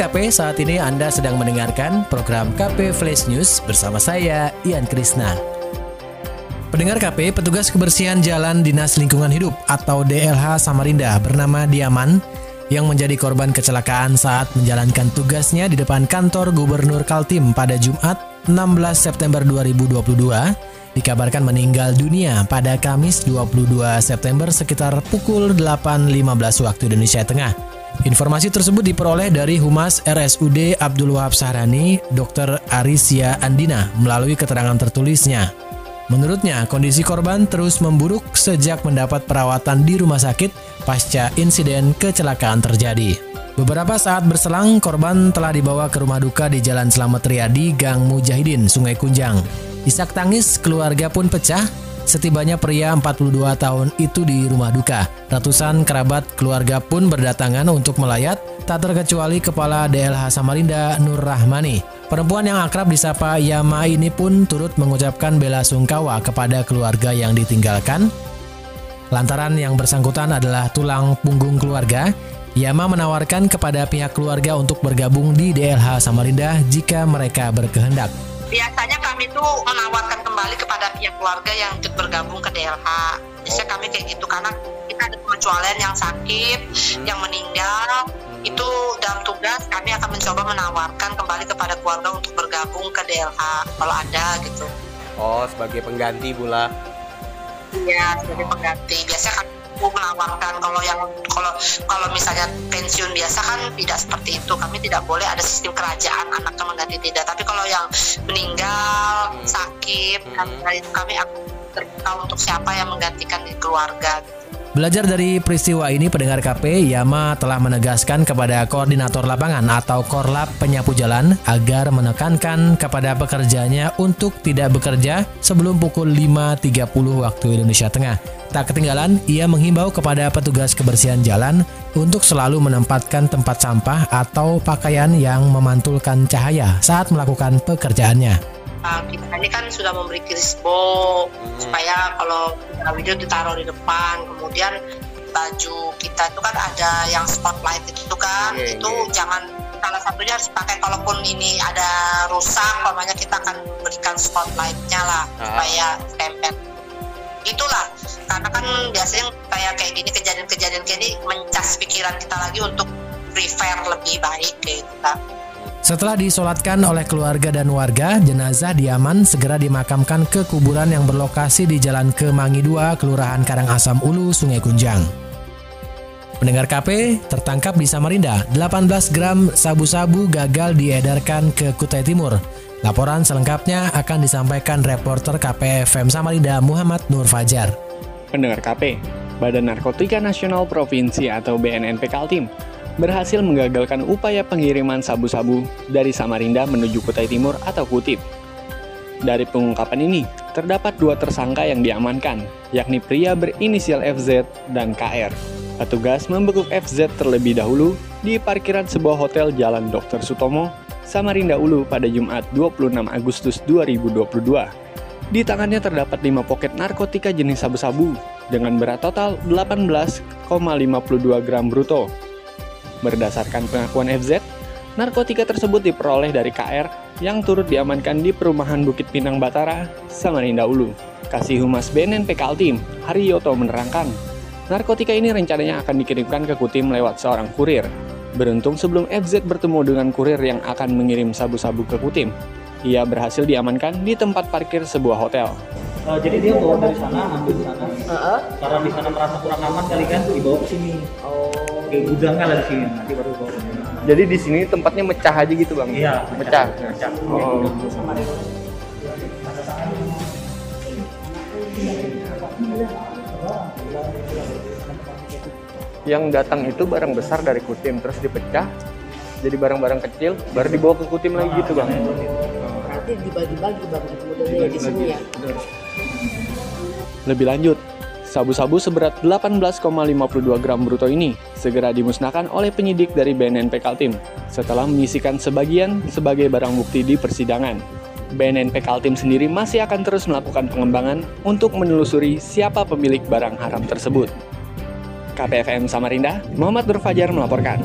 KP, saat ini Anda sedang mendengarkan program KP Flash News bersama saya, Ian Krisna. Pendengar KP, petugas kebersihan jalan Dinas Lingkungan Hidup atau DLH Samarinda bernama Diaman yang menjadi korban kecelakaan saat menjalankan tugasnya di depan kantor Gubernur Kaltim pada Jumat 16 September 2022 dikabarkan meninggal dunia pada Kamis 22 September sekitar pukul 8.15 waktu Indonesia Tengah. Informasi tersebut diperoleh dari Humas RSUD Abdul Wahab Sahrani, Dr. Arisia Andina, melalui keterangan tertulisnya. Menurutnya, kondisi korban terus memburuk sejak mendapat perawatan di rumah sakit pasca insiden kecelakaan terjadi. Beberapa saat berselang, korban telah dibawa ke rumah duka di Jalan Selamat Riyadi, Gang Mujahidin, Sungai Kunjang. Isak tangis keluarga pun pecah Setibanya pria 42 tahun itu di rumah duka, ratusan kerabat keluarga pun berdatangan untuk melayat, tak terkecuali Kepala DLH Samarinda Nur Rahmani. Perempuan yang akrab disapa Yama ini pun turut mengucapkan bela sungkawa kepada keluarga yang ditinggalkan. Lantaran yang bersangkutan adalah tulang punggung keluarga, Yama menawarkan kepada pihak keluarga untuk bergabung di DLH Samarinda jika mereka berkehendak biasanya kami tuh menawarkan kembali kepada pihak keluarga yang ikut bergabung ke DLH. Biasanya kami kayak gitu karena kita ada pengecualian yang sakit, yang meninggal, itu dalam tugas kami akan mencoba menawarkan kembali kepada keluarga untuk bergabung ke DLH kalau ada gitu. Oh, sebagai pengganti pula. Iya, sebagai pengganti. Biasanya kami menawarkan kalau yang kalau pensiun biasa kan tidak seperti itu kami tidak boleh ada sistem kerajaan anaknya mengganti tidak tapi kalau yang meninggal hmm. sakit hmm. kami, kami akan terbuka untuk siapa yang menggantikan di keluarga Belajar dari peristiwa ini, pendengar KP, Yama telah menegaskan kepada koordinator lapangan atau korlap penyapu jalan agar menekankan kepada pekerjanya untuk tidak bekerja sebelum pukul 5.30 waktu Indonesia Tengah. Tak ketinggalan, ia menghimbau kepada petugas kebersihan jalan untuk selalu menempatkan tempat sampah atau pakaian yang memantulkan cahaya saat melakukan pekerjaannya uh, kita ini kan sudah memberi krisbo hmm. supaya kalau video ditaruh di depan kemudian baju kita itu kan ada yang spotlight itu kan yeah, itu yeah. jangan salah satunya harus pakai kalaupun ini ada rusak namanya kita akan berikan spotlightnya lah ah. supaya tempel itulah karena kan biasanya kayak kayak gini kejadian-kejadian kayak ini mencas pikiran kita lagi untuk prepare lebih baik kayak gitu setelah disolatkan oleh keluarga dan warga, jenazah Diaman segera dimakamkan ke kuburan yang berlokasi di Jalan Kemangi 2, Kelurahan Karangasem Ulu, Sungai Kunjang. Pendengar KP tertangkap di Samarinda, 18 gram sabu-sabu gagal diedarkan ke Kutai Timur. Laporan selengkapnya akan disampaikan reporter KPFM Samarinda Muhammad Nur Fajar. Pendengar KP, Badan Narkotika Nasional Provinsi atau BNNP Kaltim berhasil menggagalkan upaya pengiriman sabu-sabu dari Samarinda menuju Kutai Timur atau Kutip. Dari pengungkapan ini, terdapat dua tersangka yang diamankan, yakni pria berinisial FZ dan KR. Petugas membekuk FZ terlebih dahulu di parkiran sebuah hotel Jalan Dr. Sutomo, Samarinda Ulu pada Jumat 26 Agustus 2022. Di tangannya terdapat 5 poket narkotika jenis sabu-sabu dengan berat total 18,52 gram bruto Berdasarkan pengakuan FZ, narkotika tersebut diperoleh dari KR yang turut diamankan di perumahan Bukit Pinang Batara, Samarinda Ulu. Kasih Humas BNNP Kaltim, Haryoto menerangkan, narkotika ini rencananya akan dikirimkan ke Kutim lewat seorang kurir. Beruntung sebelum FZ bertemu dengan kurir yang akan mengirim sabu-sabu ke Kutim, ia berhasil diamankan di tempat parkir sebuah hotel. Uh, jadi dia bawa dari sana, ambil di sana. Uh -huh. Karena di sana merasa kurang aman kali kan, dibawa ke sini. Oh kayak gudangnya lah di sini nanti baru bawa jadi di sini tempatnya mecah aja gitu bang iya mecah mecah, oh. yang datang itu barang besar dari Kutim terus dipecah jadi barang-barang kecil baru dibawa ke Kutim lagi gitu bang Berarti dibagi-bagi bang modelnya di sini ya. Lebih lanjut, sabu-sabu seberat 18,52 gram bruto ini segera dimusnahkan oleh penyidik dari BNNP Kaltim setelah menyisikan sebagian sebagai barang bukti di persidangan. BNNP Kaltim sendiri masih akan terus melakukan pengembangan untuk menelusuri siapa pemilik barang haram tersebut. KPFM Samarinda, Muhammad Nur Fajar melaporkan.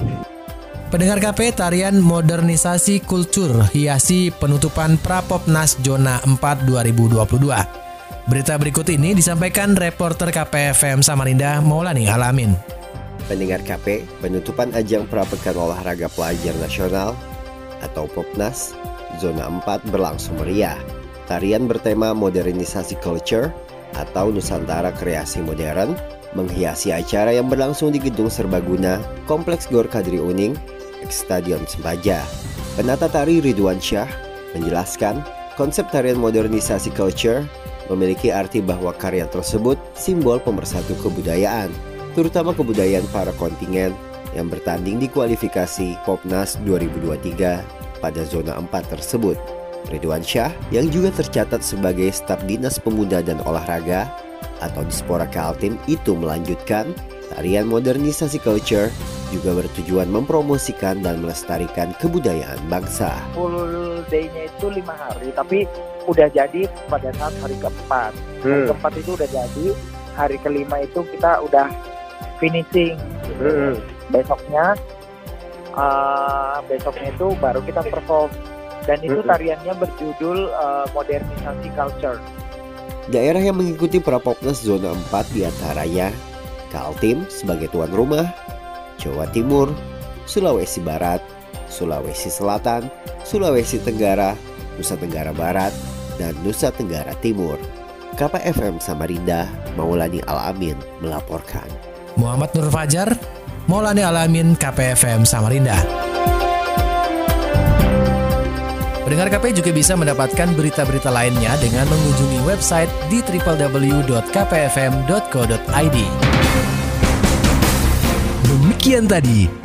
Pendengar KP tarian modernisasi kultur hiasi penutupan Prapopnas Zona 4 2022. Berita berikut ini disampaikan reporter KPFM Samarinda Maulani Alamin. Pendengar KP, penutupan ajang Prapekan Olahraga Pelajar Nasional atau Popnas Zona 4 berlangsung meriah. Tarian bertema modernisasi culture atau Nusantara Kreasi Modern menghiasi acara yang berlangsung di Gedung Serbaguna, Kompleks Gor Kadri Uning, Stadion Sembaja. Penata tari Ridwan Syah menjelaskan konsep tarian modernisasi culture memiliki arti bahwa karya tersebut simbol pemersatu kebudayaan, terutama kebudayaan para kontingen yang bertanding di kualifikasi Popnas 2023 pada zona 4 tersebut. Ridwan Syah yang juga tercatat sebagai staf dinas pemuda dan olahraga atau Dispora Kaltim itu melanjutkan tarian modernisasi culture juga bertujuan mempromosikan dan melestarikan kebudayaan bangsa. Day-nya itu lima hari, tapi udah jadi pada saat hari keempat. Hari Hmm. keempat itu udah jadi, hari kelima itu kita udah finishing. Hmm. Besoknya, uh, besoknya itu baru kita perform. Dan itu Mm-mm. tariannya berjudul uh, modernisasi culture. Daerah yang mengikuti Prapopnas Zona 4 di antaranya Kaltim sebagai tuan rumah, Jawa Timur, Sulawesi Barat, Sulawesi Selatan, Sulawesi Tenggara, Nusa Tenggara Barat, dan Nusa Tenggara Timur. KPFM Samarinda, Maulani Alamin melaporkan. Muhammad Nur Fajar, Maulani Alamin, KPFM Samarinda. Pendengar KP juga bisa mendapatkan berita-berita lainnya dengan mengunjungi website di www.kpfm.co.id. Demikian tadi